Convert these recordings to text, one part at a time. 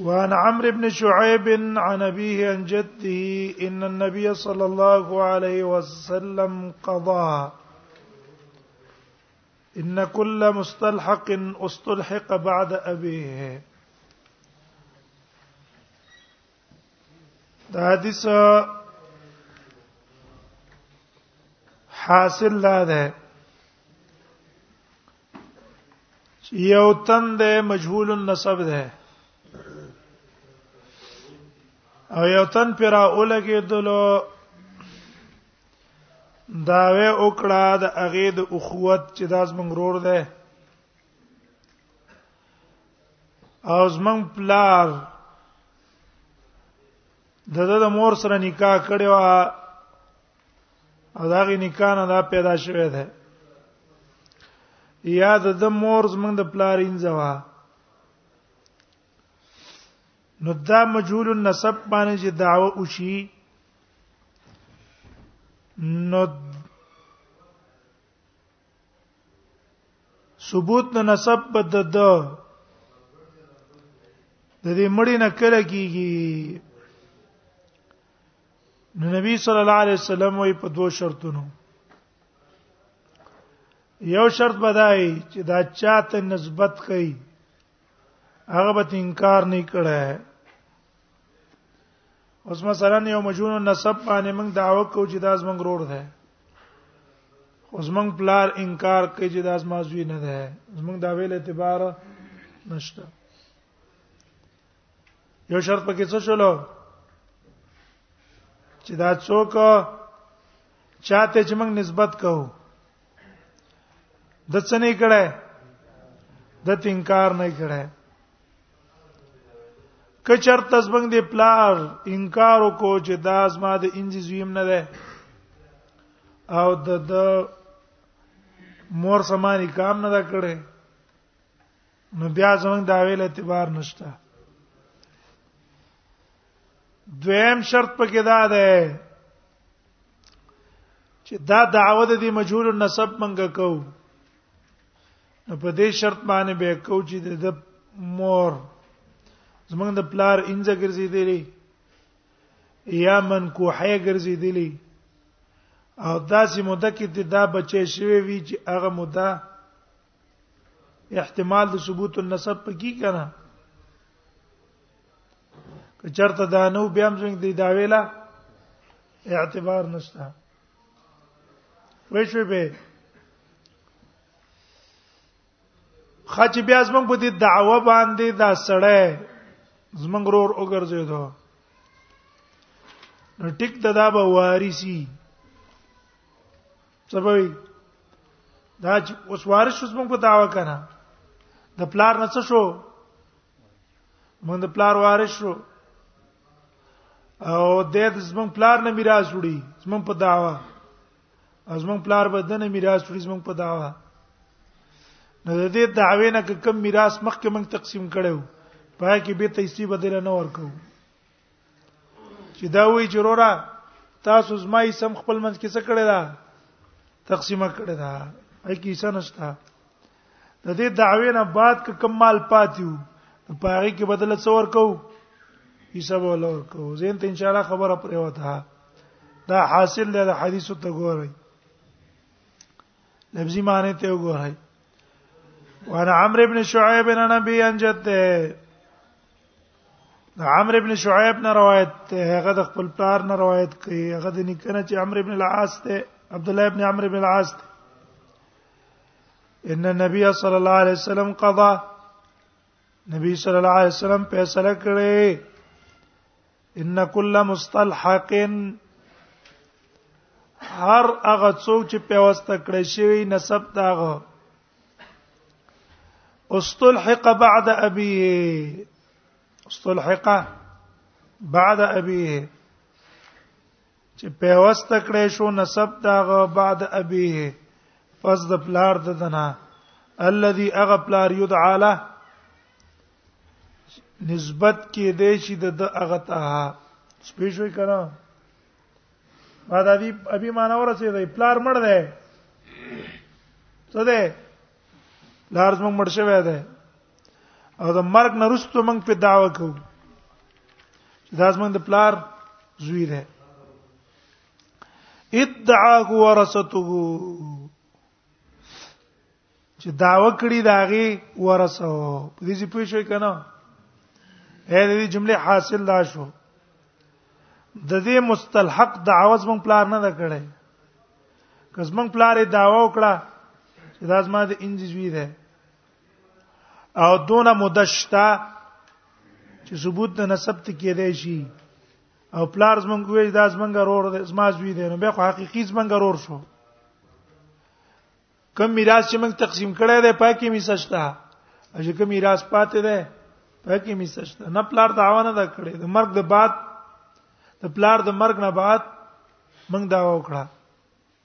وعن عمرو بن شعيب عن أبيه عن جده إن النبي صلى الله عليه وسلم قضى إن كل مستلحق استلحق بعد أبيه دا حاصل لا ده یو تن د مجهول النسب ده او یو تن پر اولګه دلو داوی وکړه د اغه د اخوت چې داس مونږ رور ده او زمنګ پلار د د مور سره نکاح کړي وا او دا غي نکاح نه دا پیدا شوه ده یا د د مور زمنګ د پلار انځوا نو دا مجهول النسب باندې چې دعوه وشي نو ثبوت نه نسب بد د د دې مړی نه کړه کیږي نو نبی صلی الله علیه وسلم وی په دوه شرطونو یو شرط بدای چې دا چاته نسبت کوي هغه به انکار نه کړه اوس مثلا یو مجنون نسب باندې موږ دعوه کو چې دا زمنګ رور ده اوس موږ پلار انکار کوي چې دا زما زوی نه ده زمنګ دا ویل اعتبار نشته یو شرط پکې څه شلو چې دا څوک چاته چې موږ نسبت کوو د څه نه کړه د تنکار نه کړه کچر تسبنګ دی پلار انکار وکړو چې دا زما د انځي زویم نه ده او د د مور سمانی کام نه دا کړي نو بیا زمونږ دا ویل اعتبار نشته دویم شرط پکې دا ده چې دا دعوه د دې مجهول النسب منګه کو نو په دې شرط باندې به کو چې د مور زمونږ د پلار انځه ګرځېدلې یا منکوحه ګرځېدلې او داسې مده کې دا بچي شوی وی چې هغه مده احتمال د ثبوت النسب پکې کنه که چرته دا نو بیا هم څنګه دی دا ویلا اعتبار نشته وښوی به خچ بیا زمنګ په دې دعوه باندې دا سړی زمنګ رور وګرځیدو نو ټیک دا به وارثي سبوي دا چې اوس وارث شوس موږ په داوا کنه د پلار نه څه شو موږ د پلار وارث شو او د دې زمون پلار نه میراث وړي زمون په داوا زمون پلار به دنه میراث وړي زمون په داوا نو د دې دعوی نه کوم میراث مخکې موږ تقسیم کړو پای کې به تیسیب بدل نه ورکو چې دا وی جرورا تاسو زما یې سم خپل منځ کې څه کړی دا تقسیمه کړی دا اې کې څه نشته د دې دعوی نه بعد ک کمال پاتیو په هغه کې بدل څور کو حساب ولور کو زین ته ان شاء الله خبره پرې وته دا حاصل دی د حدیث ته ګورئ لفظي معنی ته وګورئ وانا عمرو بن شعيب بن نبي ان جته د عمرو ابن شعیب نه روایت ته هغه د خپل پلار نه روایت کوي هغه د نکنه چې عمرو ابن العاص ته عبد الله ابن عمرو ابن العاص ته ان النبي صلى الله عليه وسلم قضى نبی صلی الله علیه وسلم فیصله کړې ان کل مستلحق هر هغه څوک چې پیوسته کړی شوی نسب داغه استلحق بعد ابيه استلحق بعد ابيه چې پیوست کړې شو نسب داغه بعد ابيه پس د پلار د دنا الذي اغه پلار يدعى له نسبت کې دې شي د اغه ته سپیشوي کړه ما د ابي ابي معنا ورسېدې پلار مړ دی څه دی پلار زموږ مړ شوی دی او د مرګ نه رسته موږ په دعوه کوو دا زموږ د پلار زوی دی ادعاه ورثته چې داوا کړی داغي ورسو په دې چې پوه شئ کنه اې دې جمله حاصل لا شو د دې مستلحق دعوه زمون پلار نه ده کړې که زمون پلار یې داوا وکړه چې دا زما د انجزوی ده او دونه مدشتا چې ثبوت د نسب ته کېدای شي او پلار زمونږ وې دا زمونږ رور دی زما زوی دی نو بیا خو حقيقي زمونږ رور شو کم میراث چې موږ تقسیم کړی دی پاکي می سشته او چې کم میراث پاتې دی پاکي می سشته نه پلار دعوا نه دا کړی د مرګ د بعد د پلار د مرګ نه بعد موږ دعوا وکړه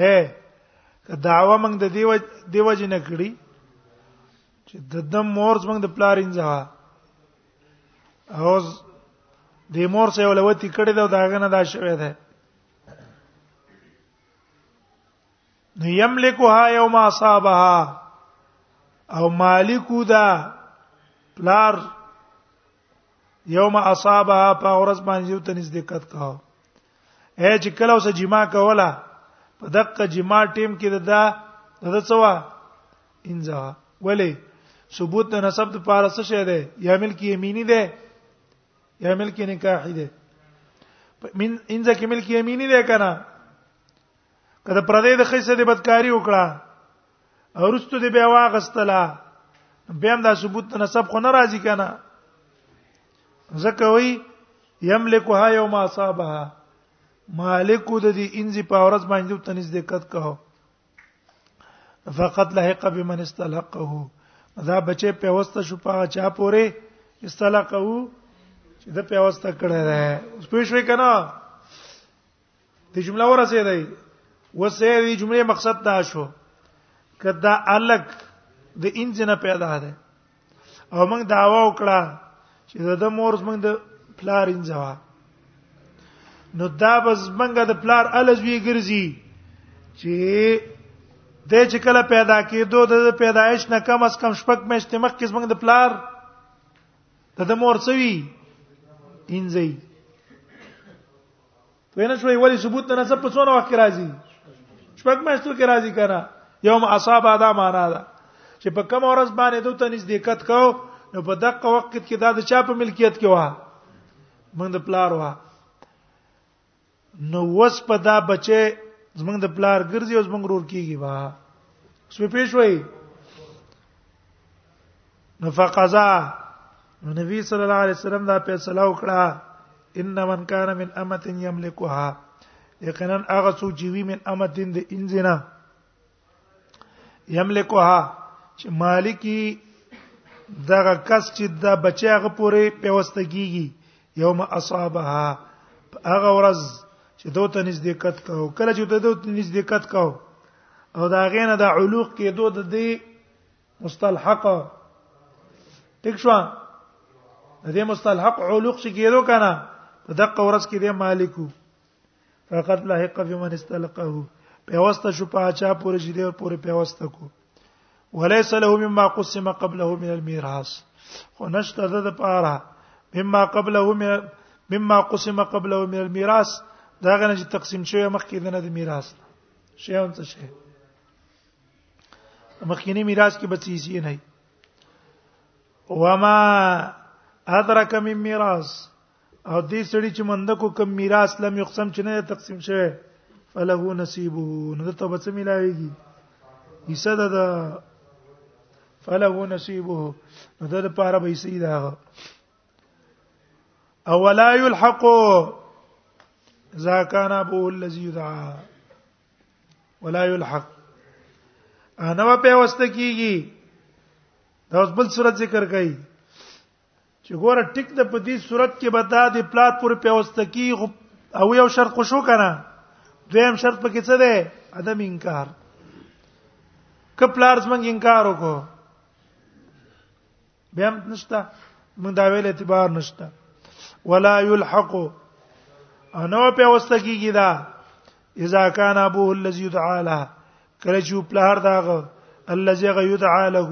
اے دعوا موږ د دیو دیو جن کړی چې د دم مور زمنګ د پلار انځه او د مور سره ولوتی کړی دا داغه نه دا شوی دی نو یملکها یوم اصابها او مالکو دا پلار یوم اصابها په اورز باندې یو ته نزدېکت کا اے چې کله اوس جما کولا په دقه جما ټیم کې دا د څوا انځه ولی ثبوت د نسب د پاره څه شه ده یا ملک یمینی ده یا ملک نکاح ده من انځه کې ملک یمینی ده کنه کله پردې د خیسه د بدکاری وکړه ورستو دی بیا واغستلا بیا هم دا ثبوت نسب خو نه راځي کنه ځکه وی یملکها یوم اصابها مالک د دې انځي په ورځ باندې ته نږدې کټ کاو فقط لحق بمن استلقه دا بچي په واسطه شو په چا پورې استلقه چې د په واسطه کړه ده اوس پوه شوې کنه ته جمله ورسې دی وسه دی جمله مقصد دا شو کدا الک د انجن پیدا ده او موږ داوا وکړه چې د مور موږ د پلار انځوا نو دا بس موږ د پلار الز وی ګرځي چې د چې کله پیدا کېدو د پیدایش نه کم از کم شپږ میاشتې مخکې موږ د پلار د مور سوي انځي وینه شوې ولی ثبوت نه څه په څونه وخت راځي شپږ میاشتو کې راځي کنه یوم اصاب ادا معنا ده چې په کوم ورځ باندې دوی ته نزدېکت کو نو په دغه وخت کې دا د چا په ملکیت کې وه موږ د پلار وه نو وس په دا بچي زمنګ د پلار ګرځي او زمنګ رور کیږي وا سوي پېښوي نو فقضا نو نبی صلی الله علیه وسلم دا فیصله وکړه ان من کان من امه یملکها یقینا هغه څوک چې وی من امه د انزنا یملکها چې مالکی دغه کس چې دا بچی هغه پورې پیوسته کیږي یوم اصابها هغه ورځ چې دوته نزدېکت کاو کله چې دوته نزدېکت کاو او دا غینه د علوق کې دوه د دې مستلحق ټیک شو دې مستلحق علوق چې کېدو کنه په دقه ورځ کې دې مالکو فقط لحق بمن استلقه پیوسته شو په اچا پورې چې دې پورې پیوسته کو وليس له مما قسم قبله من الميراث خو نشته ده د پاره مما قبله من مما قسم قبله من الميراث دا غنه چې تقسیم شوی مخکې نه د میراث شی هم څه شی مخکینی میراث کې بچی شي نه وما ادرک من میراث او دې سړي چې مند کو کم میراث لم یقسم چې نه تقسیم شوه فله نصیبه نو ته به څه ملاويږي حصہ ده دا فله نصیبه نو دا لپاره به حصہ ده او ولا يلحق اذا كان ابو الذي يدعى ولا يلحق انا په پیوسته کیږي دا اوس بل صورت ذکر کړي چې ګوره ټیک د په دې صورت کې به دا د پلات پر پیوسته کی او یو شرط خو شو کنه دویم شرط پکې څه دی عدم انکار کپلارز منګ انکار وکړو به هم نشته موږ دا ویل اعتبار نشته ولا يلحق انو په وسته کیږي دا اذا كان ابوه الذي يدعى له کله چې په هر داغه الذي يدعى له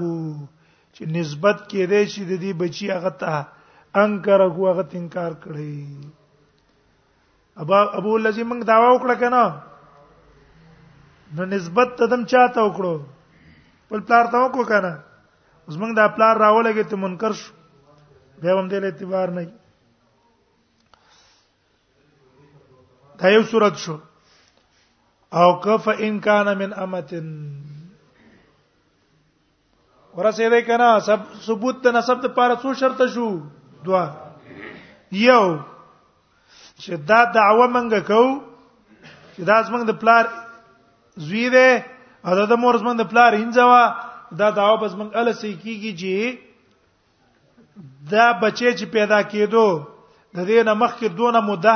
چې نسبت کې دی چې د دې بچي هغه ته انکر هو هغه انکار کړی ابا ابو الذی موږ داوا وکړه کنه نو نسبت ته دم چاته وکړو بل پلار ته وکړو کنه اوس موږ دا پلار راولګې ته منکر شو به هم دې اعتبار نه دا یو صورت شو او کف ان کان من امتن ورسېدې کنه سب ثبوت د نسب د پاره څو شرط شو دوا یو چې دا دعوه منګه کو چې دا زمنګ د پلار زوی دی او دا د مور زمنګ د پلار انځوا دا دعوه بس منګ ال سې کیږي چې دا بچی چې پیدا کېدو د دې نه مخکې دونه مده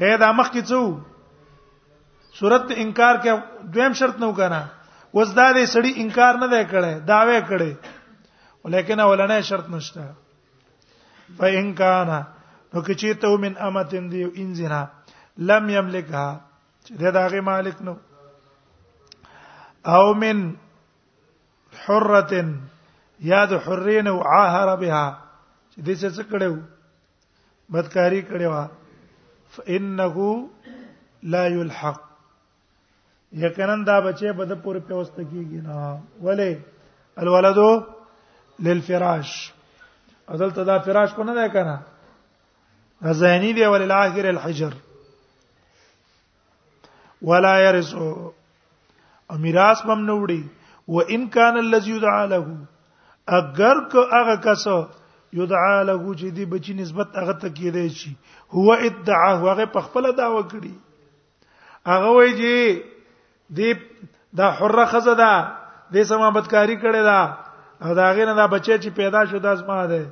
اے دا مخ کې څو صورت انکار کې دویم شرط نو کنه وز دا دې سړی انکار نه دی کړی داوی کړی ولیکن اولنې شرط نشته فإن كان نو کچیته من امتن دی انزنا لم یملکها چې دا دغه مالک نو او من حره یاد حرین او عاهر بها چې دې څه کړو بدکاری کړي وا فانه لا يلحق یقینا دا بچي بد پور په واست کیږي نه ولې الولد للفراش اذل تدا فراش کو نه ده کنه غزانی دی ولل اخر الحجر ولا يرث او میراث بم نه وړي و ان کان الذي يدعى له اگر که هغه کس يدعى له چې دی بچی نسبت هغه ته کېدای شي هو ادعا هغه په خپل داوا کړی هغه وایي چې دی دا حره خزه ده د سما بدکاری کړي ده او دا غینه دا بچی چې پیدا شو داس ما ده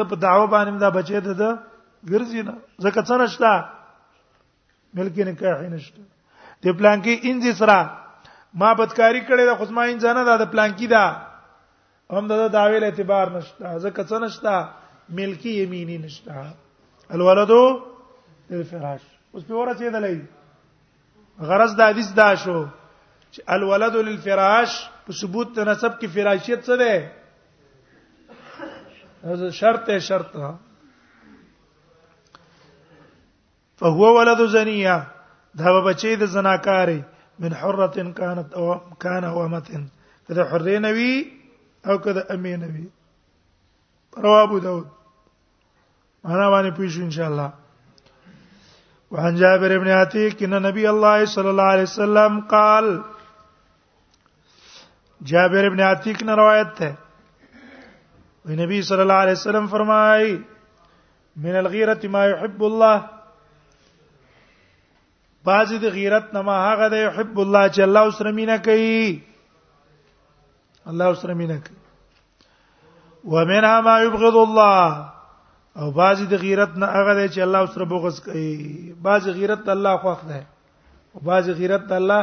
دا په دعوه باندې دا بچی ده ګرځي نه ځکه څنګه شته ملک نکاح نشته د پلان کې انځ سره ما بدکاری کړې ده خو ما انځ نه ده د پلان کې ده هم دا داویل اعتبار نشته ځکه څه نشته ملکی یمینی نشته الولدو للفراش اوس په ورته ده لای غرض د حدیث دا شو چې الولد للفراش په ثبوت تناسب کې فراشیت څه ده هذا شرط شرط فهو ولد زنیه دا به بچی د زناکارې من حره كانت او كان او امتن کده حره نوی او کده امه نوی رواه ابو داود انا باندې پوښ ان شاء الله وعن جابر بن عتيق ان نبي الله صلى الله عليه وسلم قال جابر بن عتيق نے روایت ہے نبی صلی اللہ علیہ وسلم فرمائے من الغیرت ما يحب الله باز د غیرت نه ما هغه د يحب الله چې الله سره مینا کوي الله سره مینا کوي ومنها ما يبغض الله او باز د غیرت نه هغه د چې الله سره بغض کوي باز غیرت الله خوښ ده او باز غیرت الله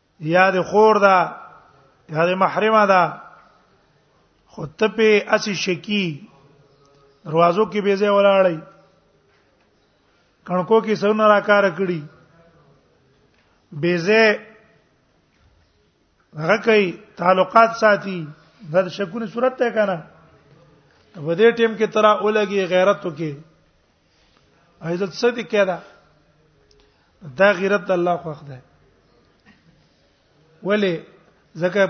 یا د خور دا یا د محرمه دا خو ته په اسی شکی دروازو کې به ځای ولاړی کڼکو کې سونه را کار کړی بیزه هغه کوي تعلقات ساتي د شکونې صورت ته کنه په دې ټیم کې ترا اولګي غیرت وکي عزت څه دي کړه دا غیرت د الله خوښ ده ولی ځکه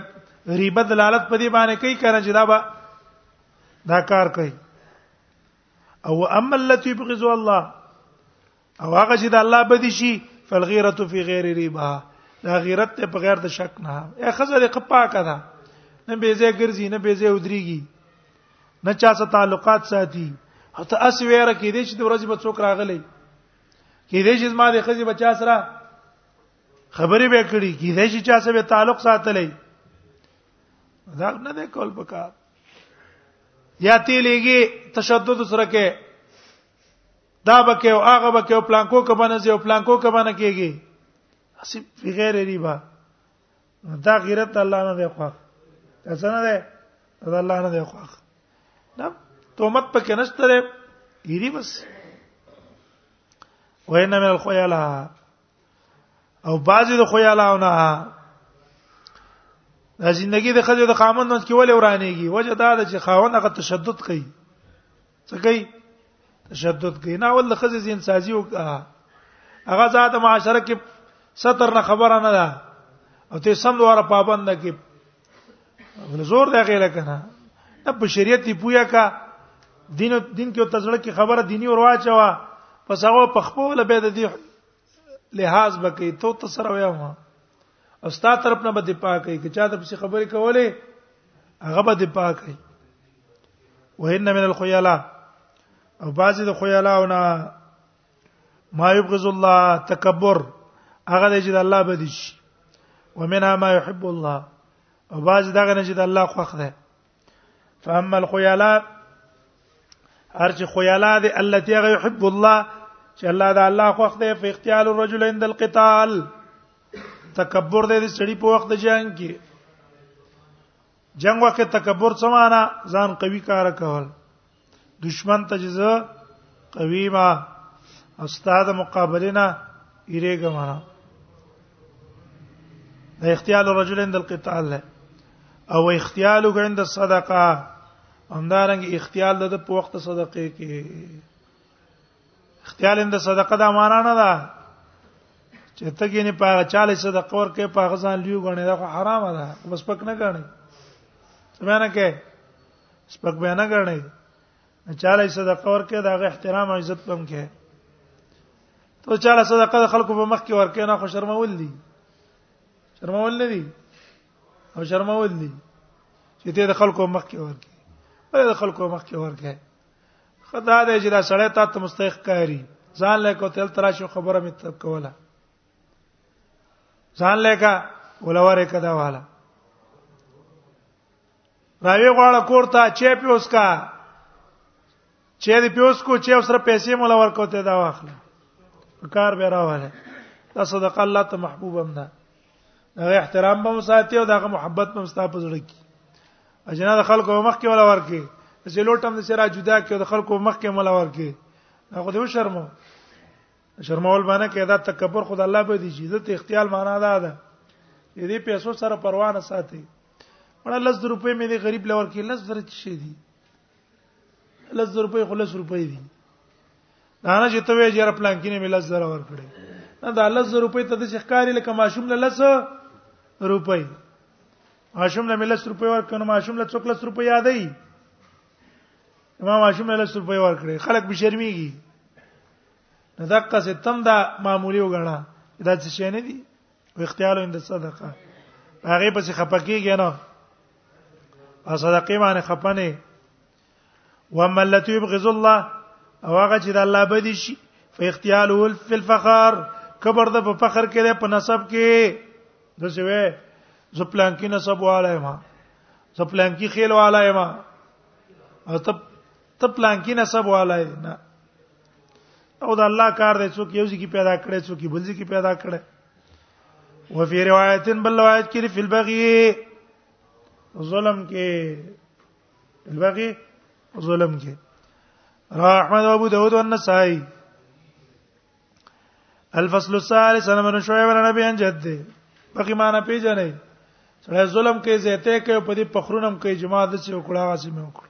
ریبه دلالت په دې باندې کوي کنه چې دا به دا کار کوي او اما التي يبغض الله او هغه چې د الله بدی شي فالغیرت فی غیر ریبه دا غیرت ته په غیر د شک نه یا خزر قپا کړه نه بیزه ګرځي نه بیزه ودریږي نه چا سره تعلقات ساتي او ته اس ویره کې دې چې د ورځې په څوک راغلي کې دې چې ما د خزي بچا سره خبرې به کړې کې دې چې چا سره تعلق ساتلې دا نه ده کول پکا یا تی لګي تشدد سره کې دا بکې او هغه بکې او پلانکو کبانه زی او پلانکو کبانه کېږي اسی بغیر ریبا نو دا غیرت الله نه دی خوښ تاسو نه دی دا الله نه دی خوښ دا تومت پکې نشته لري هری بس وینا من الخیاله او بعضی د خیالاونه د ژوندۍ د خځې د قاموس کې ولې ورانېږي وجه دا ده چې خاوند هغه تشدد کوي څه کوي تشدد کوي نه ول خزه زین سازي او هغه ذات معاشره کې ستر نه خبره نه ده او ته سم دواره پابند کې زور دی غیله کنه نه په شریعت دی پویا کا دین دین کې تزړه کې خبره دینی ور واچوا پس هغه په خپل به د دې لحاظ بکې تو تسره ویا ما او ستا طرف نه به پاکي که چا د پس خبرې کولې هغه به پاکي وهن من الخيالا او بعضی د خيالا او نه ما يبغض الله تکبر هغه دی چې د الله بدی شي ومنها ما يحب الله او بعضی دغه نه چې د الله خوښ ده فاما الخيلاء ارچ خيلاء دي التي يحب الله چې الله دا الله خو خدای په اختیار الرجل عند القتال تکبر دې سړي په وخت جنگ کې جنگ وخت تکبر څه معنا ځان قوي کار کول دشمن ته جزا قویما استاد مقابلنا یریګه معنا د اختیال الرجل عند القتال له او اختیال عند الصدقه همدارنګ اختیال د په وخت صدقه کې اختیال عند صدقه دا معنا نه ده چې ته کې نه پاره 40 صدقه ورکې په غزان لیو غنې دا حرام ده بس پک نه غنې سمانه کې سپک به نه غړنی چاله صدقه ورکه دا غ احترام او عزت کم کې ته چاله صدقه د خلکو په مخ کې ورکه نه خو شرمول دي شرمول نه دي او شرمول دي چې ته د خلکو مخ کې ورکه ولې د خلکو مخ کې ورکه خدا دې چې دا سړی ته مستحق کاری ځان له کو تل تراشو خبره مې تب کوله ځان له کا ولوره کدا والا راوی غواړه کورته چې پیوس کا چې دې پیوس کو چې اوسره پیسې مولا ورکوته دا واخله کار به راواله دا صدق الله ته محبوب هم ده هغه احترام به مساتي او دغه محبت به مستا په زړه کې اجنا د خلکو مخ کې ولا ورکه چې لوټم د سره جدا کې د خلکو مخ کې مولا ورکه هغه دې شرمو شرمول باندې کې دا تکبر خدای الله به دي چې عزت اختیال معنا ده ده دې پیسو سره پروانه ساتي مړه لس روپۍ مې دې غریب لور کې لس زره شي دي لس روپۍ خو لس روپۍ دي دا نه چې ته وې جره پلان کې نه مې لس زره ور کړې نه دا لس روپۍ ته د ښکاری لکه ماشوم له لس روپۍ ماشوم له لس روپۍ ور کړو ماشوم له څوک لس روپۍ یادې ما ماشوم له لس روپۍ ور کړې خلک به شرمېږي نه دقه ستم دا معمولی وګڼه دا څه شي نه دي اختیار اند صدقه هغه پس خپکیږي نه په صدقه باندې خپنه وما التي يبغض الله او هغه چې د الله بدی شي فاختیاله فی الفخر کبر د په فخر کې ده په نسب کې د شوی زپلان کې نسب والا ما زپلان کې خیل والا ما او تب تب پلان کې نسب والا نه او دا الله کار دی څوک یو ځکی پیدا کړي څوک بل ځکی پیدا کړي و فی روایت بل روایت کې فی البغی ظلم کې البغی ظلم کې را احمد ابو داود والنسائی الفصل الثالث انا من شعيب عن ابي عن جده بقي معنا پیژنې سړی ظلم کوي زیته کوي په دې پخرونم کوي جماعت څه وکړه هغه څه مې وکړه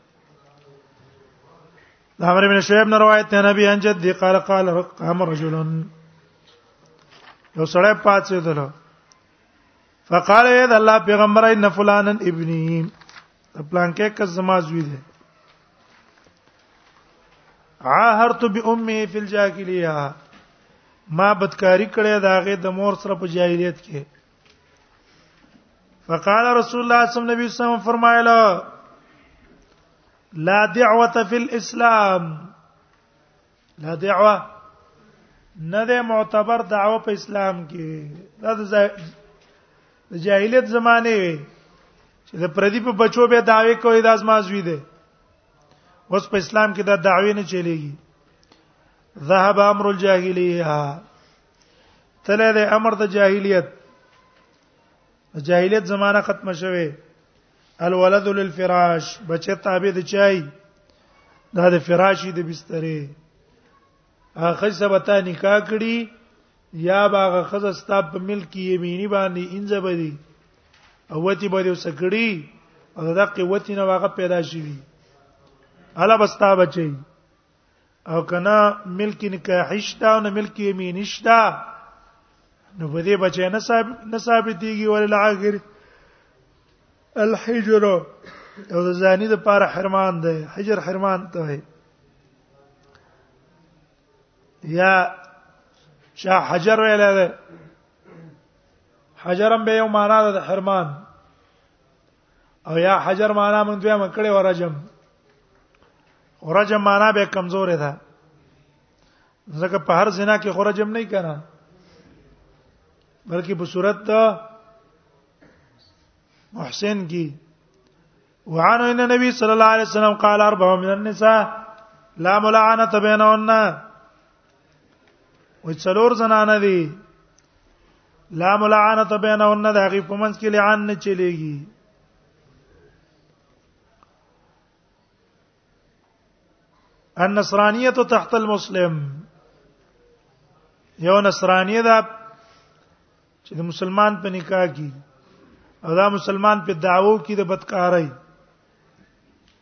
دا امر ابن شعیب نه روایت ته نبی انجد دی قال قال قام رجل یو سړی پاتې دله فقال اے د الله پیغمبر ان فلانن ابنی پلان کې کز زما زوی دی عاهرت بامه فی الجاهلیه ما بدکاری کړې داغه د مور سره په جاهلیت کې فقال رسول الله صلی الله علیه وسلم فرمایله لا دعوه فی الاسلام لا دعوه نه ده معتبر دعوه په اسلام کې دا د جاهلیت زمانه وي چې د پردی په بچو به دعوی کوي دا زما زوی دی اوس په اسلام کې دا دعوی نه چلیږي ذهب امر الجاهلیه تله د امر د جاهلیت د جاهلیت زمانہ ختم شوه الولد للفراش بچه تابع د چای دا د فراشي د بسترې هغه سبتا نکاح کړي یا باغه خزه ستاب په ملک یمینی باندې انځه بدی او وتی به یو سکړي او دا قوت نه واغه پیدا شي الا بستا بچي او کنا ملک نکاحی شته او نه ملک یمینی شته نو په دې بچی نه ثابت نه ثابتېږي ولل عاقر الحجر او د زانی د پاره حرمان ده حجر حرمان ته وي یا شا حجر ویل ده حجرم به یو معنا ده حرمان او یا حجر معنا مونږ دوی مکړې ورجم ورجم معنا به کمزور ده ځکه په هر زنا کې خورجم نه کنا بلکې په صورت ته محسن کی وعن ان النبي صلى الله عليه وسلم قال اربع من النساء لا ملعنه بينهن و څلور زنانه دي لا ملعنت بینهن د هغه په منځ کې لعان نه چلیږي النصرانیه تحت المسلم یو نصرانیه ده چې د مسلمان په نکاح کې او دا مسلمان په دعوو کې د بدکارۍ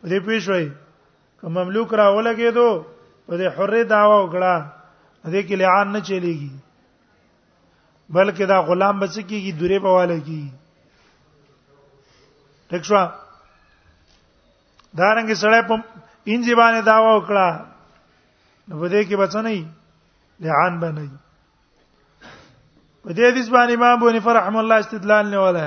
په دې پوه شوي که مملوک را ولګېدو په دې حره داوا وکړه دې کې لعان نه چلیږي بلکې دا غلام بچ کیږي دوره په واله کی ټیک شو دا رنګ سړی په انځي باندې داوا وکړه نو په دې کې بچ نه لعان باندې په دې حدیث باندې امام بونی فرحم الله استدلال نه ولا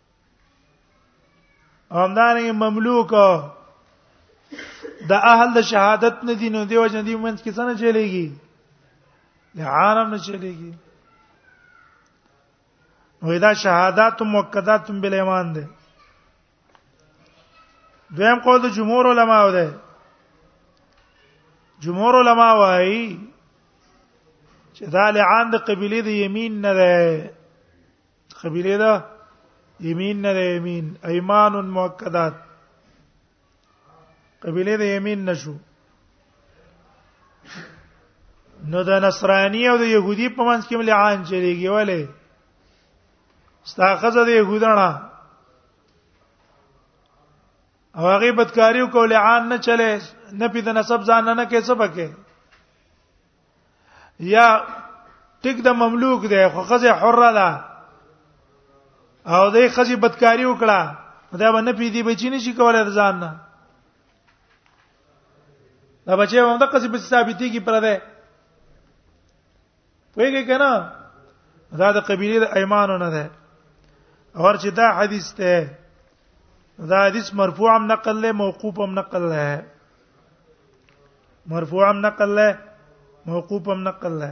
همدارنګ مملوک د اهل د شهادت نه دي نو دیو جن دی منځ کې څنګه چلےږي د عالم نه چلےږي نو دا شهادت مؤکدات بل ایمان ده دویم قول د جمهور علما و ده جمهور علما وايي چې دا لعان د قبيله د يمين نه ده قبيله ده يمين نه ده يمين ايمان مؤکدات قبيله ده يمين نشو نو د نصرانی او د يهودي په منځ کې ملعان چلیږي ولی ستا خزه د يهودانه او هغه بدکاریو کول عام نه چلے نه پیته نسب ځان نه کې څه پکې یا ټیک د مملوک دی خو خزه حره ده او دې خزه بدکاری وکړه دا باندې پیدي بچی نشي کولای ځان نه دا بچي هم د قصې په ثابتي کې پر ده ویګه کنه دا د قبيله د ايمانو نه ده اور چې دا حدیث ته دا حدیث مرفوع هم نقل له موقوف هم نقل له مرفوع هم نقل له موقوف هم نقل له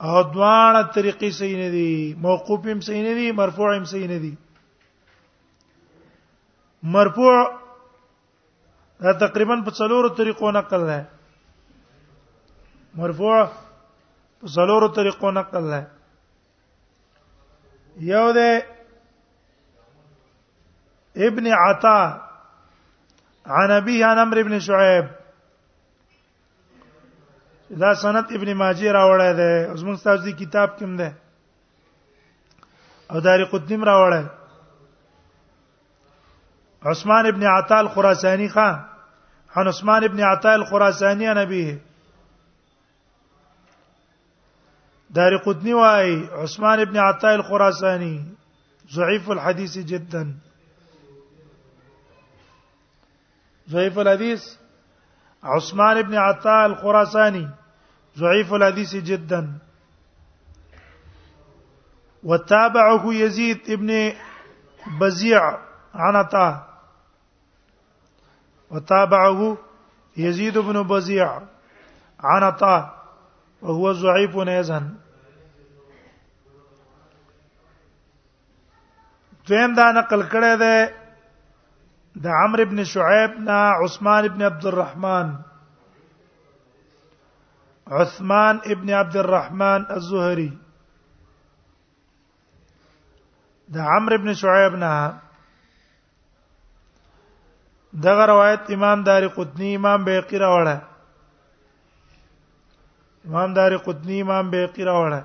او دواړه طریقې صحیح نه دي موقوف هم صحیح نه دي مرفوع هم صحیح نه دي مرفوع دا تقریبا په څلورو طریقو نقل ده مرفوع په څلورو طریقو نقل ده یو ده ابن عطا عن ابي عن عمرو بن شعيب دا سند ابن ماجه راوړی دی اوس موږ تاسو دی کتاب کې هم ده او داری قطنی هم راوړی عثمان ابن عطاء الخراساني خان عن عثمان ابن عطاء الخراساني نبيه دار قدني واي عثمان ابن عطاء الخراساني ضعيف الحديث جدا ضعيف الحديث عثمان ابن عطاء الخراساني ضعيف الحديث جدا وتابعه يزيد ابن بزيع عن عطاء وتابعه يزيد بن بزيع عن عطاء وهو ضعيف ايضا دویم دا نقل کړی دی د عمرو ابن شعيب نا عثمان ابن عبد الرحمن عثمان ابن عبد الرحمن الزهري د عمرو ابن شعيب نه دغه روایت امام دار قطنی امام بیقی راوړه امام دار قطنی امام بیقی راوړه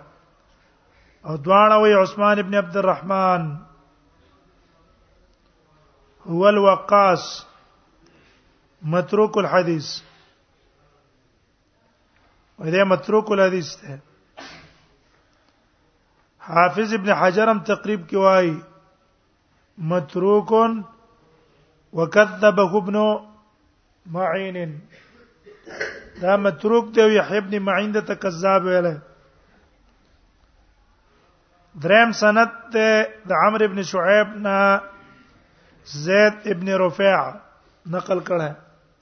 او دواړه وی عثمان ابن عبد الرحمن هو الوقاص متروک الحديث وې دا متروک الحديث ده حافظ ابن حجر هم تقریب کې وایي متروک وكذبه ابن معين دا متروک دی یحیی ابن معین د تکذاب ویل دریم سند ته د عمرو ابن شعیب نه زید ابن رفیع نقل کړه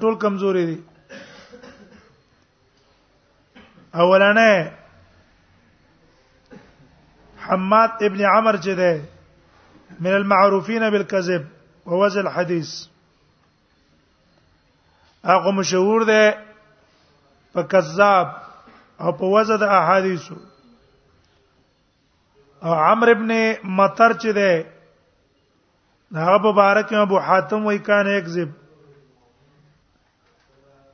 ټول کمزوري دي اولانه حماد ابن عمر چې ده من المعروفين بالكذب ووزن الحديث هغه مشهور ده په کذاب او په وزن د احادیثو او عمرو ابن مطر چې ده هغه په بارک ابو حاتم وای کان یکذب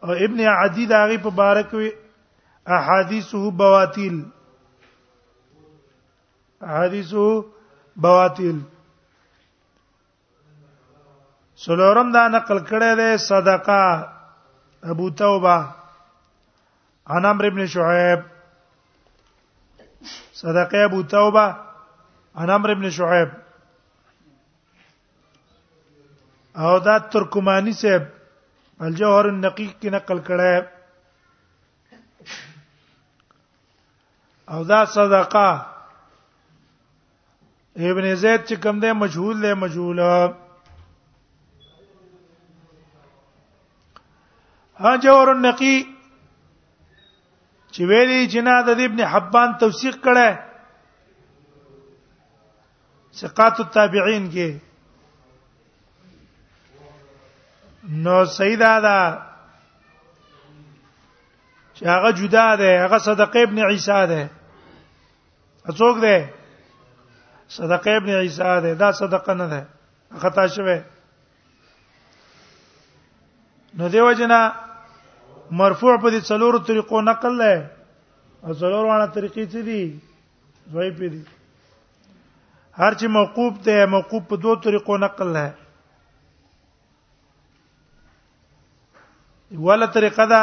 او ابن عدی دا غي په بارک وی احادیثه بواتیل احادیثه بواتیل سلورم دا نقل کړی دی صدقه ابو توبه عن عمرو بن شعيب صدق ابو توبه عن عمرو بن شعيب او دا ترکمانی صاحب الجوهر النقیق کې نقل کړه او دا صدقه ابن زید چې کوم دی مجهول له مجهول ها جوهر النقی چې ویلي جنا د ابن حبان توثیق کړه ثقات التابعین کې نو سیدا دا چې هغه جدا ده هغه صدقه ابن عیسی ده څوک دی صدقه ابن عیسی دی دا صدقه نه ده خطا شوه نو دیو جنا مرفوع په دې څلورو طریقو نقل لای او څلور وانه طریقې څه دي دوی په دې هر چې موقوف ته موقوف په دوه طریقو نقل لای ولا طریقه دا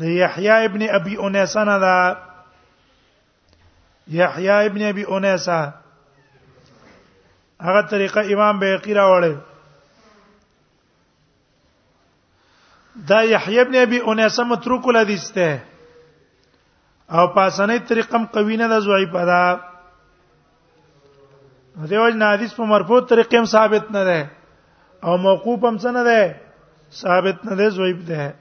د یحیی ابن ابي انیسه نه دا یحیی ابن ابي انیسه هغه طریقه امام بیقی راوړل دا یحیی ابن ابي انیسه متروک الحدیث ته او پاسنې طریقم قوی نه د زوی پدا دیو جن حدیث په مرفوع طریقې هم ثابت نه ده او موقوف هم څه نه ده ثابت نه ده زوی ده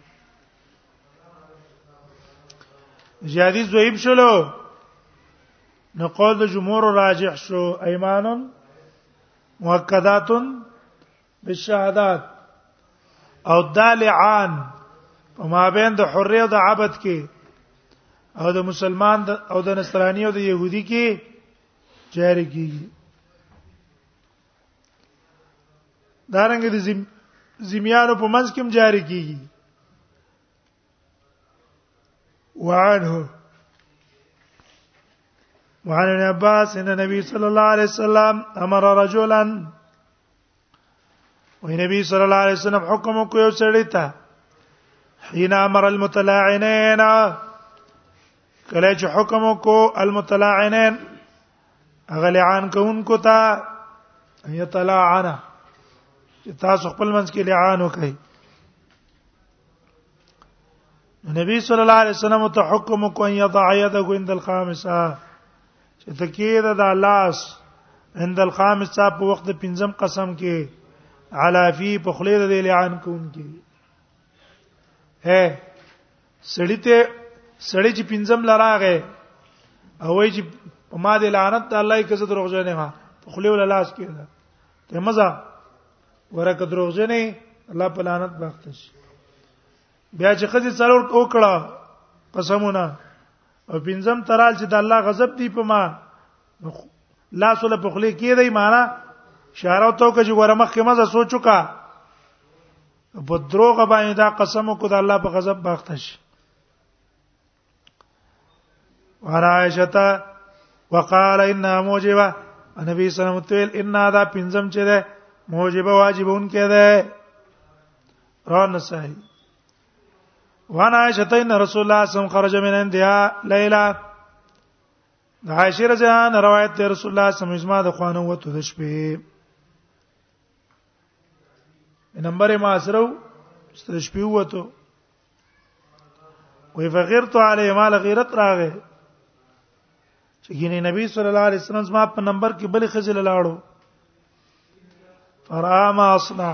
زیادی زویب شلو نو قول د جمهور راجح شو ایمان مؤکدات بالشهادات او دالعان په مابین د حریه د عبادت کې او د مسلمان او د نصرانی او د يهودي کې جاری کیږي دارنګ د زم زمیانو په منځ کې جاری کیږي وعنه وعن ابن عباس ان النبي صلى الله عليه وسلم امر رجلا وهي نبي صلى الله عليه وسلم حكم کو یو سړی ته حين امر المتلاعنين کله چې حکم کو المتلاعنين هغه لعان کوونکو ته یتلاعنا چې تاسو خپل منځ کې لعان وکړي نبی صلی الله علیه وسلم ته حکم کو ان یضع یده عند الخامسه چې تکید د لاس عند الخامسه په وخت د پنځم قسم کې علا فی په خلیده د لعان کوونکي اے سړی ته سړی چې پنځم لراغه او وای چې په ما دې لعنت ته الله یې کزه دروغجن نه ما په خلی ول لاس کې ده ته مزه ورکه دروغجن نه الله په لعنت باخت شي بیا چې خځه څلور وکړه قسمونه او پنځم ترال چې د الله غضب دی په ما لاس ول په خلی کې دی معنا اشاره تو کې چې ورمخ کې مزه سوچو کا په دروغ باندې دا قسم کو د الله په غضب باخت شي عائشہ وقال ان موجبه نبی صلی الله علیه وسلم ان دا پنځم چې ده موجبه واجبون کې ده روان نسائی وانا عائشہ ان رسول الله صلی الله علیه وسلم خرج من اندیا لیلا عائشہ رضی الله عنها روایت ده رسول الله صلی الله علیه وسلم د خوانه وته د شپې نمبر ما سره ستر شپې وته وی فغیرت علی مال غیرت راغه چې ګینه نبی صلی الله علیه وسلم زما په نمبر کې بل خزل لاړو فرام اصنع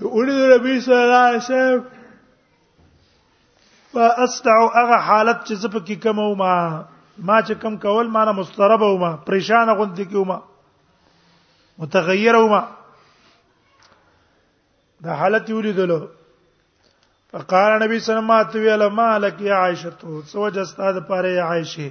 يقول النبي صلى الله عليه وسلم فاستع هغه حالت چې زپ کې کم او ما ما چې کم کول ما نه مسترب او ما پریشان غوندې کې او ما متغیر او ما دا حالت ولیدلو فقال نبی صلی الله علیه وسلم ما لك يا عائشه سوجه استاد پاره يا عائشه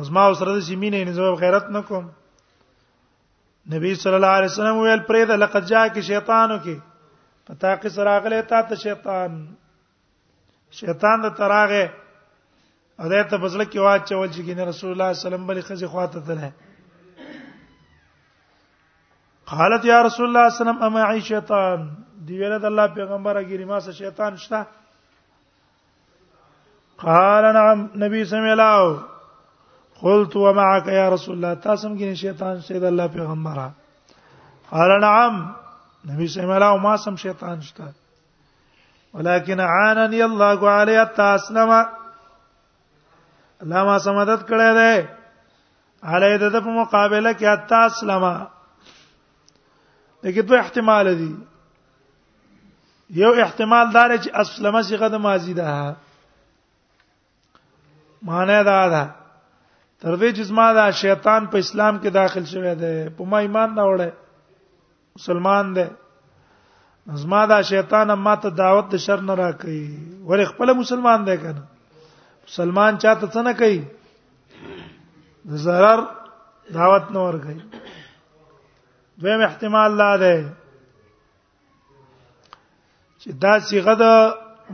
از ما سره د سیمینه نه زو غیرت نکوم نبی صلی الله علیه وسلم ویل پرې ده لقد جاء کی شیطانو کی پتا کې سره غلې تا ته شیطان شیطان د تراغه اده ته بزله کې واچ چول چې ګینه رسول الله صلی الله علیه وسلم بلې خزي خواته ته نه قالت یا رسول الله صلی الله علیه وسلم اما عی شیطان دی ویل د الله پیغمبر اګری ما سره شیطان شته قال نعم نبی سم الله قلت ومعك يا رسول الله تاسو کې شیطان سید الله پیغمبره قال نعم نبی سم الله ما سم شیطان شته ولكن عانني الله عليه حتى اسلم الله ما سمادت کړه ده علی د په مقابله کې حتی اسلمه دغه دوه احتمال دي یو احتمال دار چې اسلمه صيغه د ماضی ده معنی دا ده تر دې چې زما دا شیطان په اسلام کې داخل شوی دی په ما ایمان نه وړه مسلمان دی زما دا شیطان ما ته دعوت د شر نه راکړي ور خپل مسلمان دی کنه مسلمان چاته څه نه کوي د zarar دعوت نه ور کوي دویم احتمال لا ده چې دا صيغه د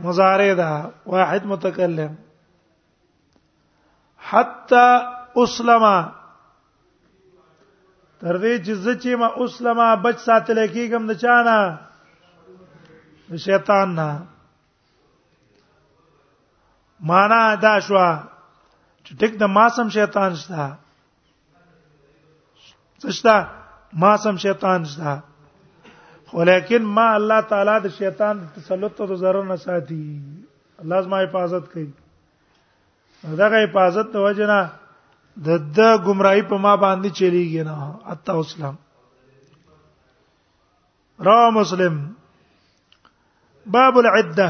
مضارع ده واحد متکلم حتا اسلم تر دې چې زچې ما اسلم بچ ساتل کېږم د چانه د شیطان نه معنا دا شو چې ټیک د ماسم شیطان شته څشتا ما سم شیطان شتا ولیکن ما الله تعالی د شیطان تسلط ته ضرر نه ساتي الله زما حفاظت کوي دغه حفاظت د وجنه د د گمراهی په ما باندې چلیږي نه اتا اسلام را مسلم باب العده